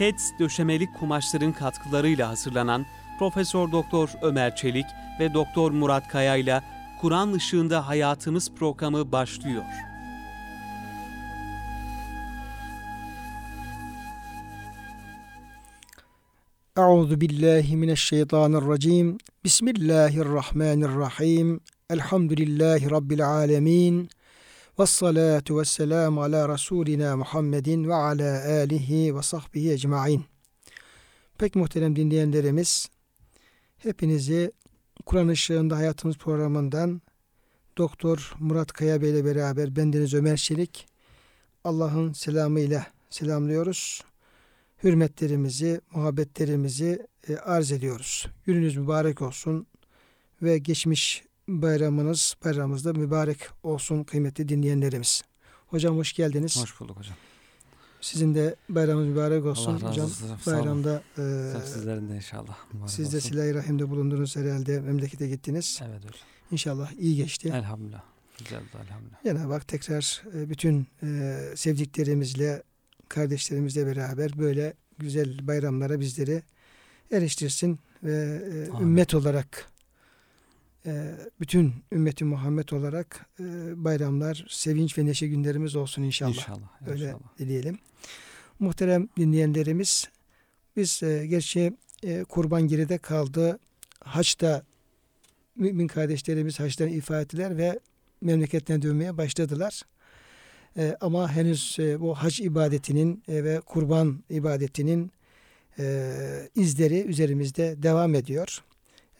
Keds döşemelik kumaşların katkılarıyla hazırlanan Profesör Doktor Ömer Çelik ve Doktor Murat Kaya ile Kur'an ışığında hayatımız programı başlıyor. Euzu billahi mineşşeytanirracim. Bismillahirrahmanirrahim. Elhamdülillahi rabbil alamin. Ves salatu vesselam ala rasulina Muhammedin ve ala alihi ve sahbihi ecmaîn. Pek muhterem dinleyenlerimiz, hepinizi Kur'an ışığında hayatımız programından Doktor Murat Kaya Bey ile beraber bendeniz Ömer Çelik Allah'ın selamıyla selamlıyoruz hürmetlerimizi, muhabbetlerimizi e, arz ediyoruz. Gününüz mübarek olsun ve geçmiş bayramınız, bayramımız da mübarek olsun kıymetli dinleyenlerimiz. Hocam hoş geldiniz. Hoş bulduk hocam. Sizin de bayramınız mübarek olsun. Allah hocam olsun. bayramda e, sizlerin de inşallah. Siz de silah-i rahimde bulundunuz herhalde. Memlekete gittiniz. Evet hocam. İnşallah iyi geçti. Elhamdülillah. Güzeldi elhamdülillah. Cenab-ı Hak tekrar e, bütün e, sevdiklerimizle kardeşlerimizle beraber böyle güzel bayramlara bizleri eriştirsin ve e, ümmet olarak bütün ümmeti Muhammed olarak bayramlar, sevinç ve neşe günlerimiz olsun inşallah. İnşallah. Öyle inşallah. dileyelim. Muhterem dinleyenlerimiz biz gerçi kurban geride kaldı. Haçta mümin kardeşlerimiz haçtan ifa ettiler ve memleketine dönmeye başladılar. E, ama henüz e, bu hac ibadetinin e, ve kurban ibadetinin e, izleri üzerimizde devam ediyor.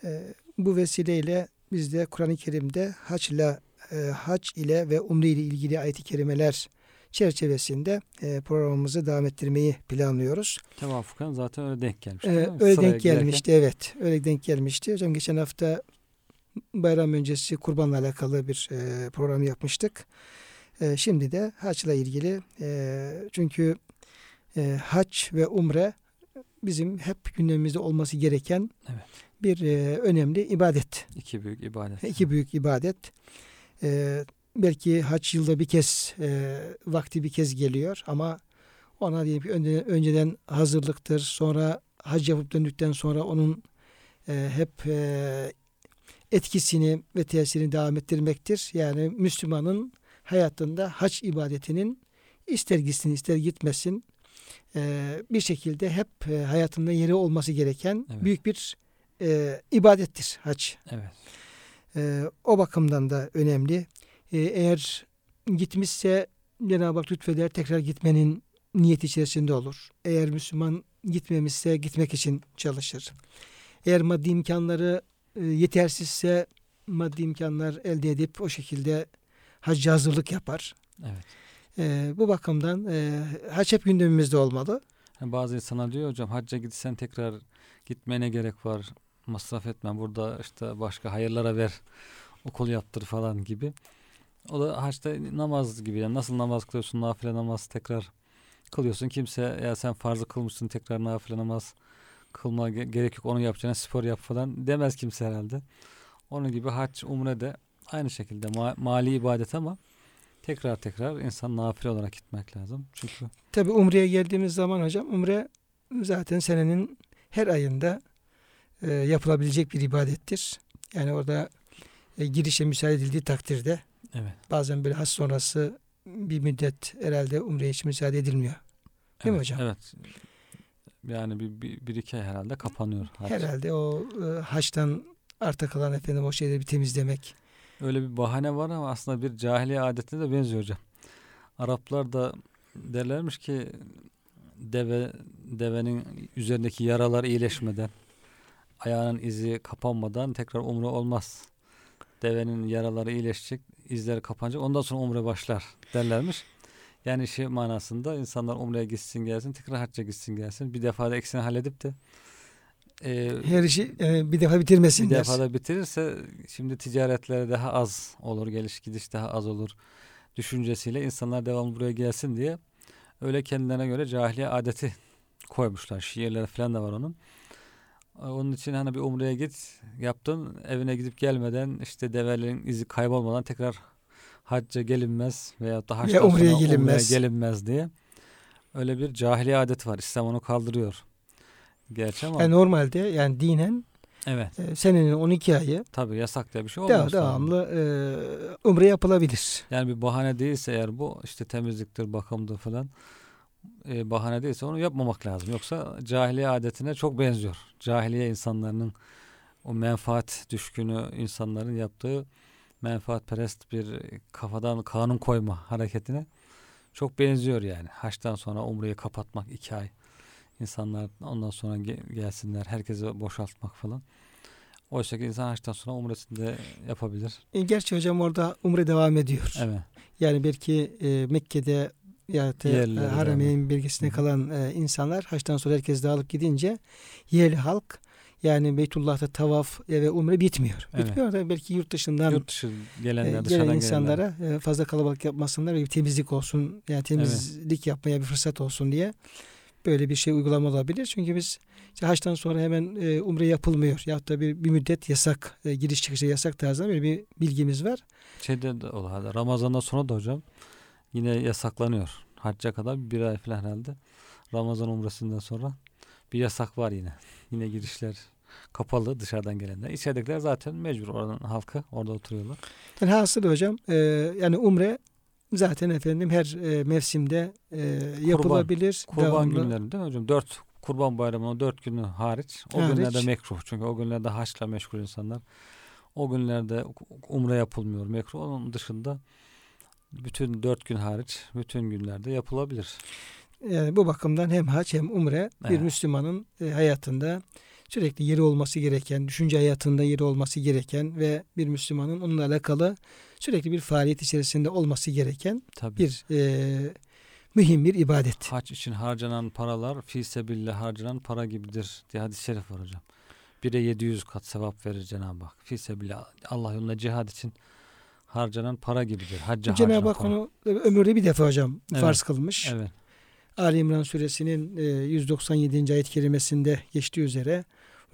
E, bu vesileyle biz de Kur'an-ı Kerim'de haçla e, hac ile ve umre ile ilgili ayet-i kerimeler çerçevesinde e, programımızı devam ettirmeyi planlıyoruz. Tevafuken zaten öyle denk gelmişti. Ee, öyle Sıraya denk gelmişti girerken... evet. Öyle denk gelmişti. Hocam geçen hafta bayram öncesi kurbanla alakalı bir e, program yapmıştık. E, şimdi de haçla ilgili e, çünkü e, haç ve umre bizim hep gündemimizde olması gereken evet. Bir e, önemli ibadet. İki büyük ibadet. İki büyük ibadet. E, belki haç yılda bir kez e, vakti bir kez geliyor ama ona diyelim ki önceden, önceden hazırlıktır. Sonra hac yapıp döndükten sonra onun e, hep e, etkisini ve tesirini devam ettirmektir. Yani Müslümanın hayatında hac ibadetinin ister gitsin ister gitmesin e, bir şekilde hep e, hayatında yeri olması gereken evet. büyük bir e, ibadettir hac. Evet. E, o bakımdan da önemli. E, eğer gitmişse Cenab-ı Hak lütfeder tekrar gitmenin niyeti içerisinde olur. Eğer Müslüman gitmemişse gitmek için çalışır. Eğer maddi imkanları e, yetersizse maddi imkanlar elde edip o şekilde hacca hazırlık yapar. Evet. E, bu bakımdan e, hac hep gündemimizde olmalı. Yani bazı insanlar diyor hocam hacca gitsen tekrar gitmene gerek var. Masraf etme. Burada işte başka hayırlara ver. Okul yaptır falan gibi. O da haçta namaz gibi. Yani nasıl namaz kılıyorsun nafile namaz tekrar kılıyorsun. Kimse ya sen farzı kılmışsın tekrar nafile namaz kılma gerek yok onu yapacağına spor yap falan demez kimse herhalde. Onun gibi hac umre de aynı şekilde ma- mali ibadet ama tekrar tekrar insan nafile olarak gitmek lazım. Çünkü Tabi umreye geldiğimiz zaman hocam umre zaten senenin her ayında e, yapılabilecek bir ibadettir. Yani orada e, girişe müsaade edildiği takdirde evet. bazen böyle has sonrası bir müddet herhalde umre için müsaade edilmiyor. Değil evet, mi hocam? Evet. Yani bir, bir, bir iki ay herhalde kapanıyor. Hac. Herhalde o e, haçtan arta kalan efendim o şeyleri bir temizlemek. Öyle bir bahane var ama aslında bir cahiliye adetine de benziyor hocam. Araplar da derlermiş ki deve devenin üzerindeki yaralar iyileşmeden ayağının izi kapanmadan tekrar umre olmaz. Devenin yaraları iyileşecek, izleri kapanacak. Ondan sonra umre başlar derlermiş. Yani şey manasında insanlar umreye gitsin gelsin, tekrar hacca gitsin gelsin. Bir defa da eksini halledip de e, her işi e, bir defa bitirmesinler. Bir defa da bitirirse şimdi ticaretlere daha az olur, geliş gidiş daha az olur düşüncesiyle insanlar devamlı buraya gelsin diye öyle kendilerine göre cahiliye adeti koymuşlar. Şiirler falan da var onun. Onun için hani bir umreye git yaptın evine gidip gelmeden işte develerin izi kaybolmadan tekrar hacca gelinmez veya da haçtan umreye gelinmez. umreye gelinmez diye. Öyle bir cahiliye adet var. İslam onu kaldırıyor. Gerçi ama Yani normalde yani dinen evet. e, senenin 12 ayı Tabii yasak diye bir şey olmaz. devamlı e, umre yapılabilir. Yani bir bahane değilse eğer bu işte temizliktir, bakımdır falan e, bahane değilse onu yapmamak lazım. Yoksa cahiliye adetine çok benziyor. Cahiliye insanlarının o menfaat düşkünü insanların yaptığı menfaatperest bir kafadan kanun koyma hareketine çok benziyor yani. Haçtan sonra umreyi kapatmak iki ay. İnsanlar ondan sonra ge- gelsinler herkese boşaltmak falan. Oysa ki insan haçtan sonra umresini de yapabilir. E, gerçi hocam orada umre devam ediyor. Evet. Yani belki e, Mekke'de ya da e, Harameyn hı. kalan e, insanlar haçtan sonra herkes dağılıp gidince yerli halk yani Beytullah'ta tavaf e, ve umre bitmiyor. Evet. Bitmiyor da belki yurt dışından Yurt dışı e, gelenler, gelen dışarıdan insanlara gelenler. e, fazla kalabalık yapmasınlar ve bir temizlik olsun yani temizlik yapmaya bir fırsat olsun diye böyle bir şey uygulama olabilir. Çünkü biz işte haçtan sonra hemen e, umre yapılmıyor. Ya da bir, bir müddet yasak, e, giriş çıkışta yasak tarzında böyle bir bilgimiz var. Şeyde de o halde Ramazan'dan sonra da hocam yine yasaklanıyor. Hacca kadar bir ay falan herhalde. Ramazan umresinden sonra bir yasak var yine. Yine girişler kapalı dışarıdan gelenler. İçeridekiler zaten mecbur oranın halkı orada oturuyorlar. Yani hasıl hocam e, yani umre zaten efendim her e, mevsimde e, yapılabilir. Kurban Devamlı- günlerinde değil mi hocam? Dört kurban bayramının dört günü hariç. O Hariç. günlerde mekruh. Çünkü o günlerde haçla meşgul insanlar. O günlerde umre yapılmıyor mekruh. Onun dışında bütün dört gün hariç bütün günlerde yapılabilir. Yani bu bakımdan hem hac hem umre bir Evet. Müslümanın e, hayatında sürekli yeri olması gereken, düşünce hayatında yeri olması gereken ve bir Müslümanın onunla alakalı sürekli bir faaliyet içerisinde olması gereken Tabii. bir e, mühim bir ibadet. Hac için harcanan paralar fi sebillah harcanan para gibidir diye hadis-i şerif var hocam. Bire 700 kat sevap verir Cenab-ı Hak. Fi sebillah Allah yolunda cihad için harcanan para gibidir. Hacca Cenab-ı Hak onu ömürde bir defa hocam Evet. farz kılmış. Evet. Ali İmran suresinin e, 197. ayet kerimesinde geçtiği üzere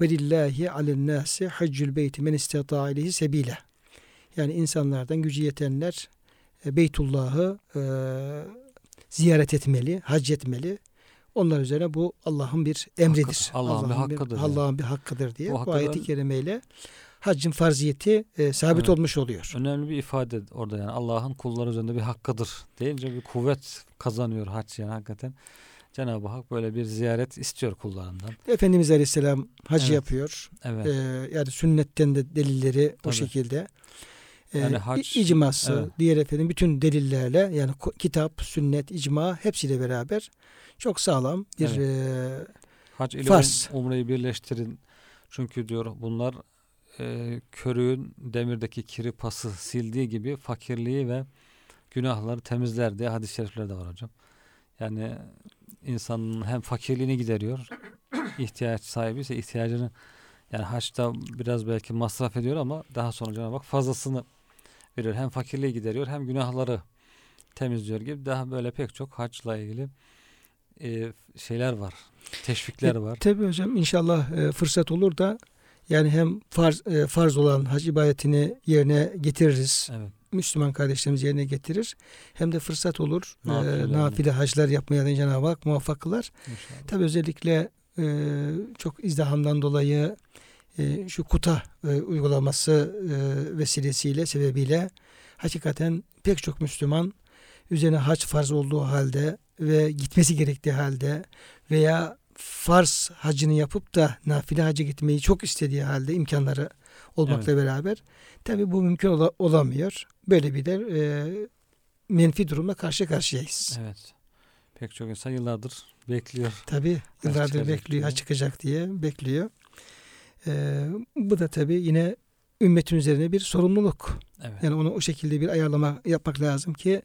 ve lillahi alen nasi haccul beyti men istata ileyhi sebila. Yani insanlardan gücü yetenler e, Beytullah'ı e, ziyaret etmeli, hac etmeli. Onlar üzerine bu Allah'ın bir emridir. Allah'ın bir hakkıdır. Allah'ın bir hakkıdır diye. Bu Bu, ayeti kerimeyle haccın farziyeti e, sabit Evet. olmuş oluyor. Önemli bir ifade orada yani Allah'ın kulları üzerinde bir hakkıdır deyince bir kuvvet kazanıyor hac yani hakikaten. Cenab-ı Hak böyle bir ziyaret istiyor kullarından. Efendimiz Aleyhisselam hac Evet. yapıyor. Evet. Ee, yani sünnetten de delilleri o Tabii. şekilde. Ee, Yani hac- icması, evet. diğer efendim bütün delillerle yani kitap, sünnet, icma hepsiyle beraber çok sağlam bir e, Hac ile Farz. um- umreyi birleştirin. Çünkü diyor bunlar e, körüğün demirdeki kiri pası sildiği gibi fakirliği ve günahları temizler diye hadis-i şerifler de var hocam. Yani insanın hem fakirliğini gideriyor, ihtiyaç sahibi ise ihtiyacını yani haçta biraz belki masraf ediyor ama daha sonra Cenab-ı Hak fazlasını veriyor. Hem fakirliği gideriyor hem günahları temizliyor gibi daha böyle pek çok haçla ilgili e, şeyler var. Teşvikler E, var. Tabii hocam inşallah e, fırsat olur da yani hem farz, e, farz olan hac ibadetini yerine getiririz. Evet. Müslüman kardeşlerimiz yerine getirir. Hem de fırsat olur. E, Nafileler. nafile haclar yapmaya da Cenab-ı Hak muvaffak kılar. Tabi özellikle e, çok izdihamdan dolayı e, şu kuta e, uygulaması e, vesilesiyle sebebiyle hakikaten pek çok Müslüman üzerine hac farz olduğu halde ve gitmesi gerektiği halde veya farz hacını yapıp da nafile hacı gitmeyi çok istediği halde imkanları olmakla beraber tabi bu mümkün ola- olamıyor. Böyle bir de e, menfi durumla karşı karşıyayız. Evet. Pek çok insan yıllardır bekliyor. Tabi yıllardır bekliyor, ha çıkacak diye bekliyor. Ee, bu da tabi yine ümmetin üzerine bir sorumluluk. Evet. Yani onu o şekilde bir ayarlama yapmak lazım ki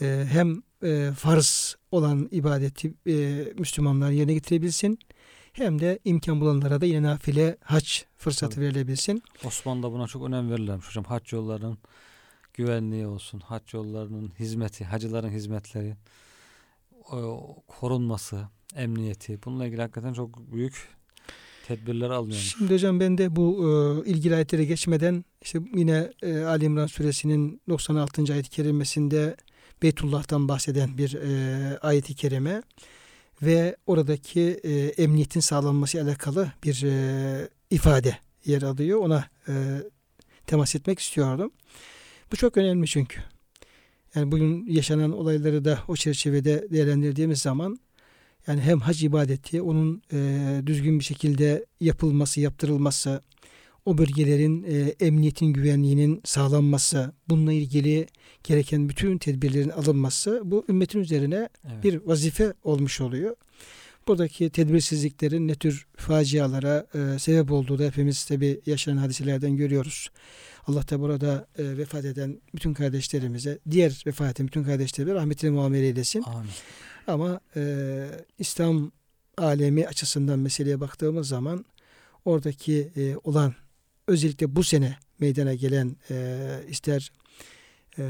e, hem e, farz olan ibadeti e, Müslümanlar yerine getirebilsin hem de imkan bulanlara da yine nafile hac fırsatı Tabii. verilebilsin. Osmanlı'da buna çok önem verirlermiş hocam. Hac yollarının güvenliği olsun. Hac yollarının hizmeti, hacıların hizmetleri, korunması, emniyeti. Bununla ilgili hakikaten çok büyük tedbirler alınıyor. Şimdi hocam ben de bu e, ilgili ayetlere geçmeden işte yine e, Ali İmran suresinin 96. ayet-i kerimesinde Beytullah'tan bahseden bir e, ayet-i kerime ve oradaki e, emniyetin sağlanması alakalı bir e, ifade yer alıyor. Ona e, temas etmek istiyordum. Bu çok önemli çünkü. Yani bugün yaşanan olayları da o çerçevede değerlendirdiğimiz zaman yani hem hac ibadeti onun e, düzgün bir şekilde yapılması, yaptırılması, o bölgelerin e, emniyetin güvenliğinin sağlanması, bununla ilgili gereken bütün tedbirlerin alınması bu ümmetin üzerine evet. bir vazife olmuş oluyor. Buradaki tedbirsizliklerin ne tür facialara e, sebep olduğu da hepimiz tabi yaşanan hadiselerden görüyoruz. Allah da burada e, vefat eden bütün kardeşlerimize, diğer vefat eden bütün kardeşlerimize rahmetine muamele eylesin. Amin. Ama e, İslam alemi açısından meseleye baktığımız zaman oradaki e, olan özellikle bu sene meydana gelen e, ister e,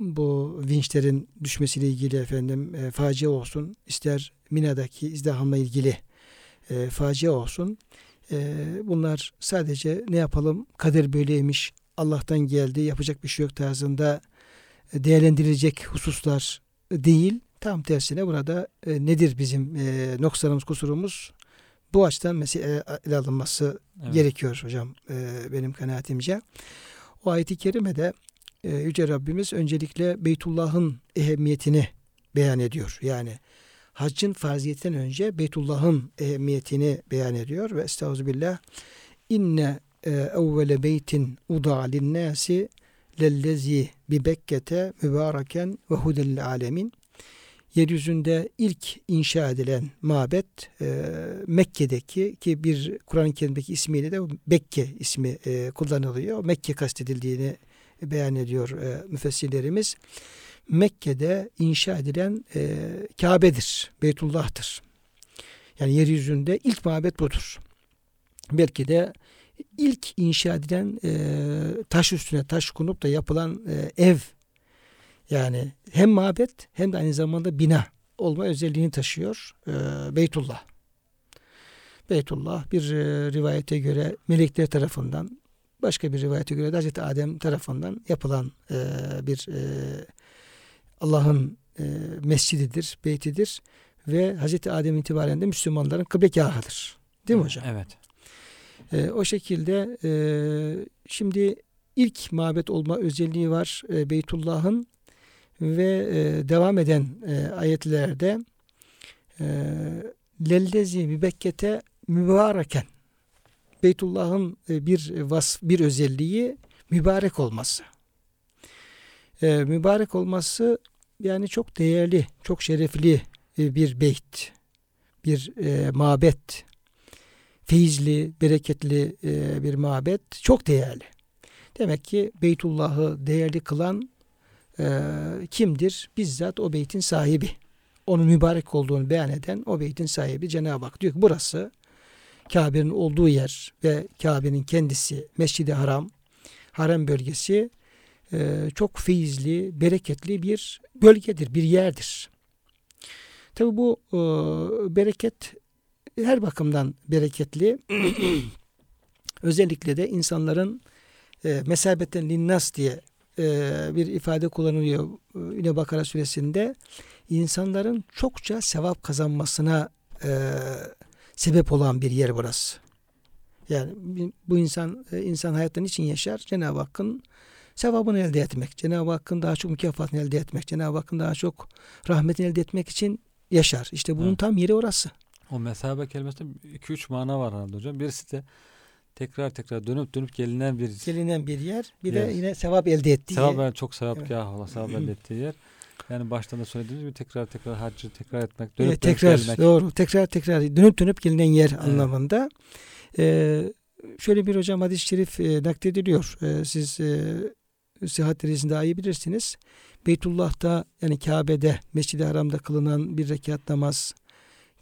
bu vinçlerin düşmesiyle ilgili efendim e, facia olsun, ister Mina'daki izdihamla ilgili e, facia olsun. E, bunlar sadece ne yapalım kader böyleymiş, Allah'tan geldi, yapacak bir şey yok tarzında e, değerlendirilecek hususlar değil. Tam tersine burada e, nedir bizim e, noksanımız, kusurumuz? Bu açıdan mesele ele alınması evet. gerekiyor hocam e, benim kanaatimce. O ayeti kerimede e, Yüce Rabbimiz öncelikle Beytullah'ın ehemmiyetini beyan ediyor. Yani haccın farziyetinden önce Beytullah'ın ehemmiyetini beyan ediyor ve estağfirullah inne e, evvele beytin uda linnâsi lellezi bi Bekke'te mübareken ve hudel alemin yeryüzünde ilk inşa edilen mabet e, Mekke'deki ki bir Kur'an-ı Kerim'deki ismiyle de Bekke ismi e, kullanılıyor. Mekke kastedildiğini beyan ediyor e, müfessirlerimiz. Mekke'de inşa edilen e, Kabe'dir, Beytullah'tır. Yani yeryüzünde ilk mabet budur. Belki de ilk inşa edilen e, taş üstüne taş konup da yapılan e, ev yani hem mabet hem de aynı zamanda bina olma özelliğini taşıyor e, Beytullah. Beytullah bir e, rivayete göre melekler tarafından başka bir rivayete göre de Hazreti Adem tarafından yapılan e, bir e, Allah'ın e, mescididir, beytidir ve Hazreti Adem itibaren de Müslümanların kıblekahıdır. Değil mi hocam? Evet. E, o şekilde e, şimdi ilk mabet olma özelliği var e, Beytullah'ın ve e, devam eden e, ayetlerde e, lellezi mübekkete mübareken Beytullah'ın e, bir vas bir özelliği mübarek olması. Mübarek olması yani çok değerli, çok şerefli bir beyt, bir e, mabet, feyizli, bereketli bir mabet, çok değerli. Demek ki Beytullah'ı değerli kılan e, kimdir? Bizzat o beytin sahibi. Onun mübarek olduğunu beyan eden o beytin sahibi Cenab-ı Hak diyor ki burası Kabe'nin olduğu yer ve Kabe'nin kendisi Mescid-i Haram, harem bölgesi e, çok feyizli, bereketli bir bölgedir, bir yerdir. Tabi bu e, bereket her bakımdan bereketli. Özellikle de insanların e, mesabetten linnas diye bir ifade kullanılıyor e, yine Bakara suresinde. insanların çokça sevap kazanmasına e, sebep olan bir yer burası. Yani bu insan e, insan hayattan için yaşar? Cenab-ı Hakk'ın sevabını elde etmek, Cenab-ı Hakk'ın daha çok mükafatını elde etmek, Cenab-ı Hakk'ın daha çok rahmetini elde etmek için yaşar. İşte bunun evet. tam yeri orası. O mesabe kelimesinde 2-3 mana var herhalde hocam. Birisi de tekrar tekrar dönüp dönüp gelinen bir gelinen bir yer. Bir yer. de yine sevap elde ettiği. Sevap yani çok sevapgah evet. olan sevap elde ettiği yer. Yani baştan da söylediğimiz gibi tekrar tekrar haccı tekrar etmek, dönüp evet, tekrar, gelmek. Doğru. Tekrar tekrar dönüp dönüp gelinen yer evet. anlamında. Ee, şöyle bir hocam hadis-i şerif e, naklediliyor. E, siz e, sıhhat derecesinde daha iyi bilirsiniz. Beytullah'ta yani Kabe'de, Mescid-i Haram'da kılınan bir rekat namaz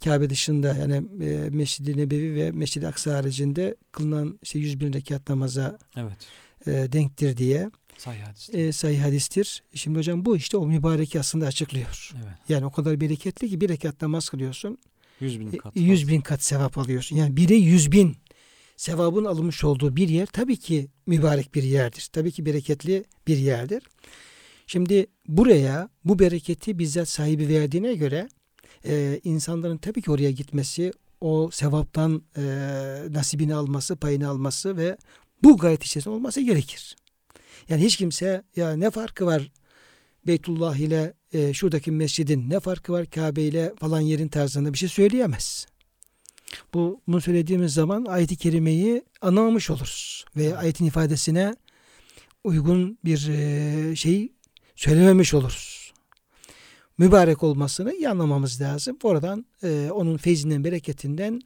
Kabe dışında yani e, Mescid-i Nebevi ve Mescid-i Aksa haricinde kılınan işte 100 bin rekat namaza evet. e, denktir diye sahih hadistir. E, sahih hadistir. Şimdi hocam bu işte o mübareki aslında açıklıyor. Evet. Yani o kadar bereketli ki bir rekat namaz kılıyorsun. 100 bin kat. 100 bin kat sevap alıyorsun. Yani bire 100 bin sevabın alınmış olduğu bir yer tabii ki mübarek bir yerdir. Tabii ki bereketli bir yerdir. Şimdi buraya bu bereketi bizzat sahibi verdiğine göre e, insanların tabii ki oraya gitmesi, o sevaptan e, nasibini alması, payını alması ve bu gayet içerisinde olması gerekir. Yani hiç kimse ya ne farkı var Beytullah ile e, şuradaki mescidin ne farkı var Kabe ile falan yerin tarzında bir şey söyleyemez. Bu bunu söylediğimiz zaman ayet-i kerimeyi anlamamış oluruz ve ayetin ifadesine uygun bir e, şey söylememiş oluruz. Mübarek olmasını iyi anlamamız lazım. Oradan e, onun feyzinden, bereketinden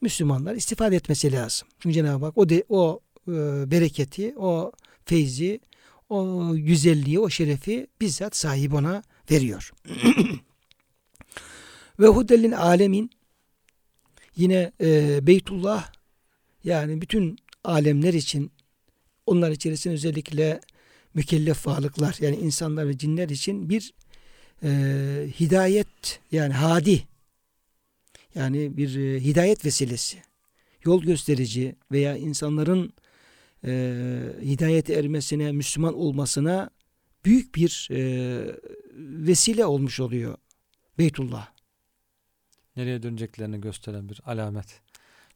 Müslümanlar istifade etmesi lazım. Çünkü Cenab-ı Hak o, de, o e, bereketi, o feyzi, o güzelliği, o şerefi bizzat sahip ona veriyor. Ve hudellin alemin yine e, Beytullah yani bütün alemler için onlar içerisinde özellikle mükellef varlıklar yani insanlar ve cinler için bir e, hidayet yani hadi yani bir e, hidayet vesilesi yol gösterici veya insanların e, hidayet ermesine Müslüman olmasına büyük bir e, vesile olmuş oluyor Beytullah. Nereye döneceklerini gösteren bir alamet.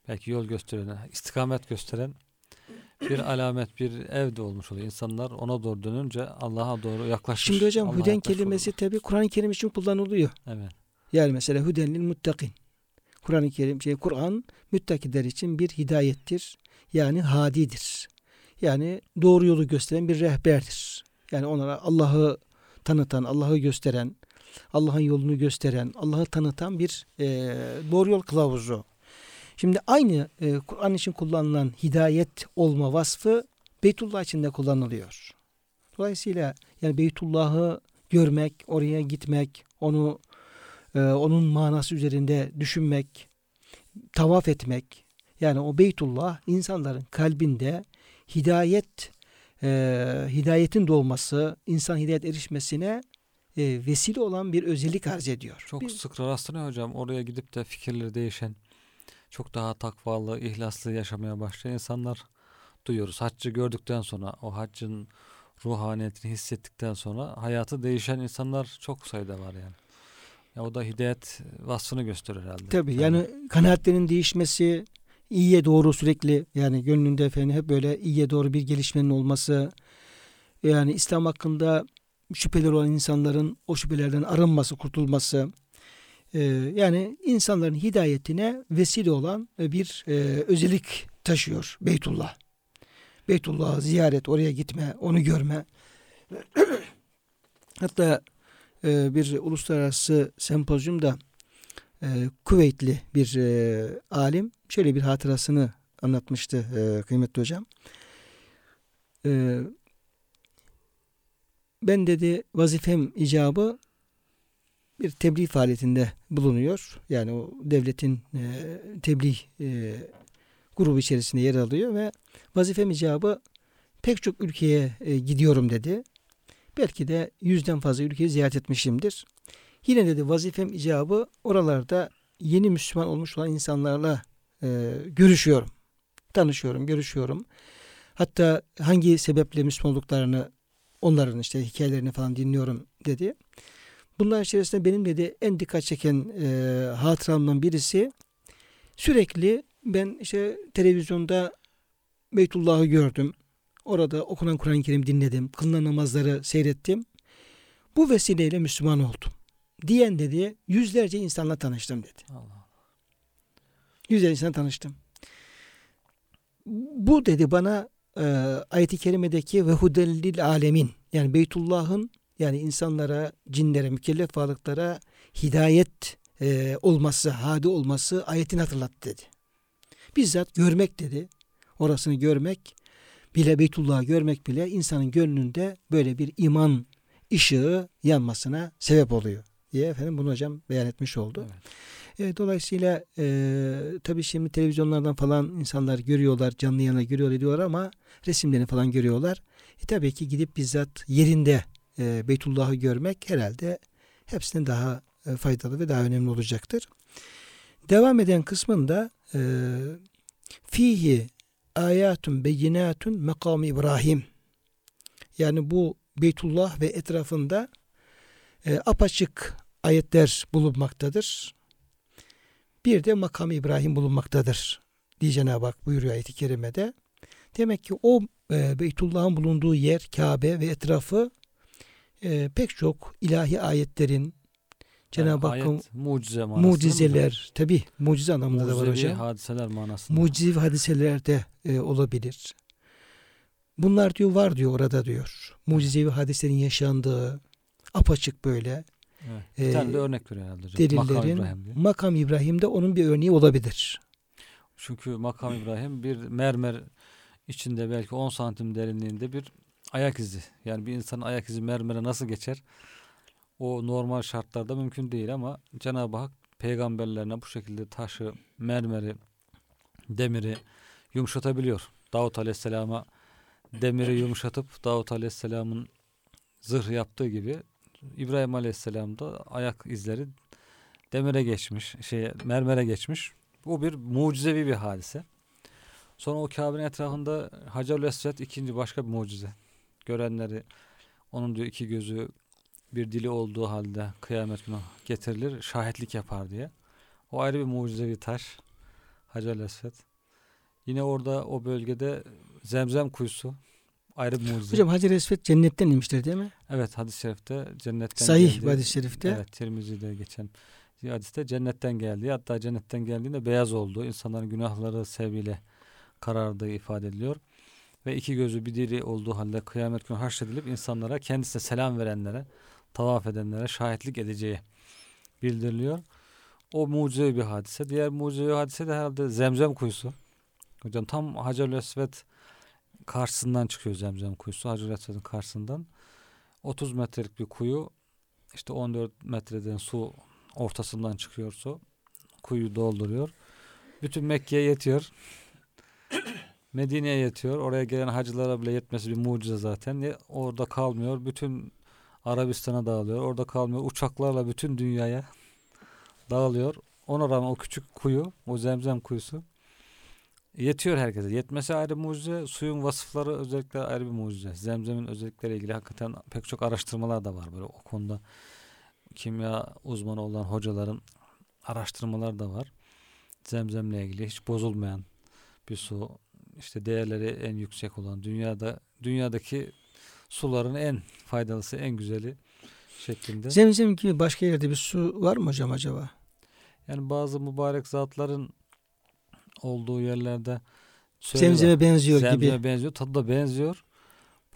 Belki yol gösteren, istikamet gösteren bir alamet, bir ev de olmuş oluyor. İnsanlar ona doğru dönünce Allah'a doğru yaklaşmış. Şimdi hocam Allah'a hüden kelimesi tabi Kur'an-ı Kerim için kullanılıyor. Evet. Yani mesela hüdenlil muttakin. Kur'an-ı Kerim şey Kur'an müttakiler için bir hidayettir. Yani hadidir. Yani doğru yolu gösteren bir rehberdir. Yani onlara Allah'ı tanıtan, Allah'ı gösteren, Allah'ın yolunu gösteren, Allah'ı tanıtan bir e, doğru yol kılavuzu. Şimdi aynı e, Kur'an için kullanılan hidayet olma vasfı Beytullah için de kullanılıyor. Dolayısıyla yani Beytullah'ı görmek, oraya gitmek, onu e, onun manası üzerinde düşünmek, tavaf etmek, yani o Beytullah insanların kalbinde hidayet, e, hidayetin doğması, insan hidayet erişmesine e, vesile olan bir özellik arz ediyor. Çok sık rastlanıyor hocam. Oraya gidip de fikirleri değişen, çok daha takvalı, ihlaslı yaşamaya başlayan insanlar duyuyoruz. Haccı gördükten sonra, o haccın ruhaniyetini hissettikten sonra hayatı değişen insanlar çok sayıda var yani. Ya o da hidayet vasfını gösterir herhalde. Tabii yani, yani kanaatlerin değişmesi, iyiye doğru sürekli yani gönlünde efendim hep böyle iyiye doğru bir gelişmenin olması, yani İslam hakkında şüpheler olan insanların o şüphelerden arınması, kurtulması, e, yani insanların hidayetine vesile olan bir e, özellik taşıyor Beytullah. Beytullah'ı ziyaret, oraya gitme, onu görme. Hatta e, bir uluslararası sempozyumda e, bir e, alim şöyle bir hatırasını anlatmıştı e, kıymetli hocam. E, ben dedi vazifem icabı bir tebliğ faaliyetinde bulunuyor. Yani o devletin e, tebliğ e, grubu içerisinde yer alıyor ve vazifem icabı pek çok ülkeye e, gidiyorum dedi. Belki de yüzden fazla ülkeyi ziyaret etmişimdir. Yine dedi vazifem icabı oralarda yeni Müslüman olmuş olan insanlarla e, görüşüyorum. Tanışıyorum, görüşüyorum. Hatta hangi sebeple Müslüman olduklarını onların işte hikayelerini falan dinliyorum dedi. Bunlar içerisinde benim dedi en dikkat çeken e, hatıramdan birisi sürekli ben işte televizyonda Beytullah'ı gördüm. Orada okunan Kur'an-ı Kerim dinledim. Kılınan namazları seyrettim. Bu vesileyle Müslüman oldum. Diyen dedi yüzlerce insanla tanıştım dedi. Allah. Yüzlerce insanla tanıştım. Bu dedi bana e, ayet-i kerimedeki ve hudellil alemin yani Beytullah'ın yani insanlara, cinlere, mükellef varlıklara hidayet e, olması, hadi olması ayetini hatırlattı dedi. Bizzat görmek dedi. Orasını görmek bile Beytullah'ı görmek bile insanın gönlünde böyle bir iman ışığı yanmasına sebep oluyor diye efendim bunu hocam beyan etmiş oldu. Evet. E, dolayısıyla e, tabii şimdi televizyonlardan falan insanlar görüyorlar, canlı yana görüyor ediyorlar ama resimlerini falan görüyorlar. E, tabii ki gidip bizzat yerinde e, Beytullah'ı görmek herhalde hepsinden daha e, faydalı ve daha önemli olacaktır. Devam eden kısmında e, fihi ayatun beyinatun makam İbrahim yani bu Beytullah ve etrafında e, apaçık ayetler bulunmaktadır. Bir de makam İbrahim bulunmaktadır diye Cenab-ı Hak buyuruyor ayet-i kerimede. Demek ki o e, Beytullah'ın bulunduğu yer Kabe ve etrafı e, pek çok ilahi ayetlerin Cenab-ı Yani Hakk'ın mucize mucizeler tabi mucize anlamında da var Mucizevi hocam. hadiseler manasında. Mucizevi hadiseler de e, olabilir. Bunlar diyor var diyor orada diyor. Mucizevi hadiselerin yaşandığı apaçık böyle evet. e, Bir tane de örnek veriyor herhalde hocam. Makam delillerin İbrahim diye. makam İbrahim'de onun bir örneği olabilir. Çünkü makam İbrahim bir mermer içinde belki 10 santim derinliğinde bir ayak izi. Yani bir insanın ayak izi mermere nasıl geçer? O normal şartlarda mümkün değil ama Cenab-ı Hak peygamberlerine bu şekilde taşı, mermeri, demiri yumuşatabiliyor. Davut Aleyhisselam'a demiri yumuşatıp Davut Aleyhisselam'ın zırh yaptığı gibi İbrahim Aleyhisselam da ayak izleri demire geçmiş, şey mermere geçmiş. Bu bir mucizevi bir hadise. Sonra o Kabe'nin etrafında Hacerül Esved ikinci başka bir mucize. Görenleri onun diyor iki gözü bir dili olduğu halde kıyamet günü getirilir, şahitlik yapar diye. O ayrı bir mucizevi taş. Hacerül Esved. Yine orada o bölgede Zemzem kuyusu ayrı bir mucize. Hocam Hacer Esved cennetten inmiştir değil mi? Evet hadis-i şerifte cennetten Sahih geldi. hadis-i şerifte. Evet Tirmizi'de geçen hadiste cennetten geldi. Hatta cennetten geldiğinde beyaz oldu. İnsanların günahları sebebiyle karardığı ifade ediliyor. Ve iki gözü bir dili olduğu halde kıyamet günü haşredilip insanlara kendisine selam verenlere, tavaf edenlere şahitlik edeceği bildiriliyor. O mucizevi bir hadise. Diğer mucizevi hadise de herhalde Zemzem kuyusu. Hocam tam Hacer-ül Esved karşısından çıkıyor Zemzem kuyusu. Hacer-ül Esved'in karşısından. 30 metrelik bir kuyu. İşte 14 metreden su ortasından çıkıyor su. Kuyu dolduruyor. Bütün Mekke'ye yetiyor. Medine'ye yetiyor. Oraya gelen hacılara bile yetmesi bir mucize zaten. Orada kalmıyor. Bütün Arabistan'a dağılıyor. Orada kalmıyor. Uçaklarla bütün dünyaya dağılıyor. Ona rağmen o küçük kuyu, o zemzem kuyusu yetiyor herkese. Yetmesi ayrı mucize. Suyun vasıfları özellikle ayrı bir mucize. Zemzemin özellikleriyle ilgili hakikaten pek çok araştırmalar da var böyle o konuda. Kimya uzmanı olan hocaların araştırmalar da var. Zemzemle ilgili hiç bozulmayan bir su. İşte değerleri en yüksek olan dünyada dünyadaki suların en faydalısı, en güzeli şeklinde. Zemzem gibi başka yerde bir su var mı hocam acaba? Yani bazı mübarek zatların olduğu yerlerde. Zemzeme benziyor Zemzeme gibi. benziyor. Tadı da benziyor.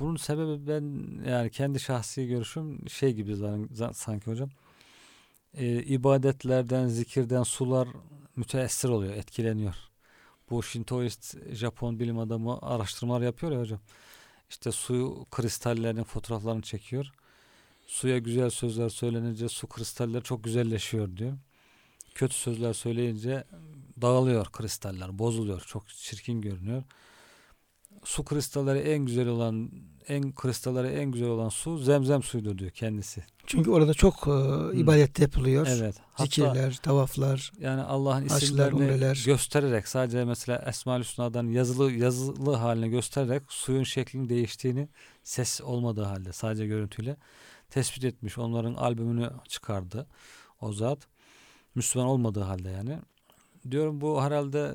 Bunun sebebi ben yani kendi şahsi görüşüm şey gibi sanki hocam. Ee, ibadetlerden, zikirden sular müteessir oluyor, etkileniyor. Bu Shintoist Japon bilim adamı araştırmalar yapıyor ya hocam. İşte su kristallerinin fotoğraflarını çekiyor. Suya güzel sözler söylenince su kristalleri çok güzelleşiyor diyor. Kötü sözler söyleyince dağılıyor kristaller, bozuluyor. Çok çirkin görünüyor. Su kristalleri en güzel olan en kristalleri en güzel olan su zemzem suyudur diyor kendisi. Çünkü orada çok e, ibadet yapılıyor. Evet. Hatta Zikirler, tavaflar. yani Allah'ın isimlerini umreler. göstererek sadece mesela Esmaül Hüsna'dan yazılı yazılı haline göstererek suyun şeklinin değiştiğini ses olmadığı halde sadece görüntüyle tespit etmiş. Onların albümünü çıkardı o zat. Müslüman olmadığı halde yani. Diyorum bu herhalde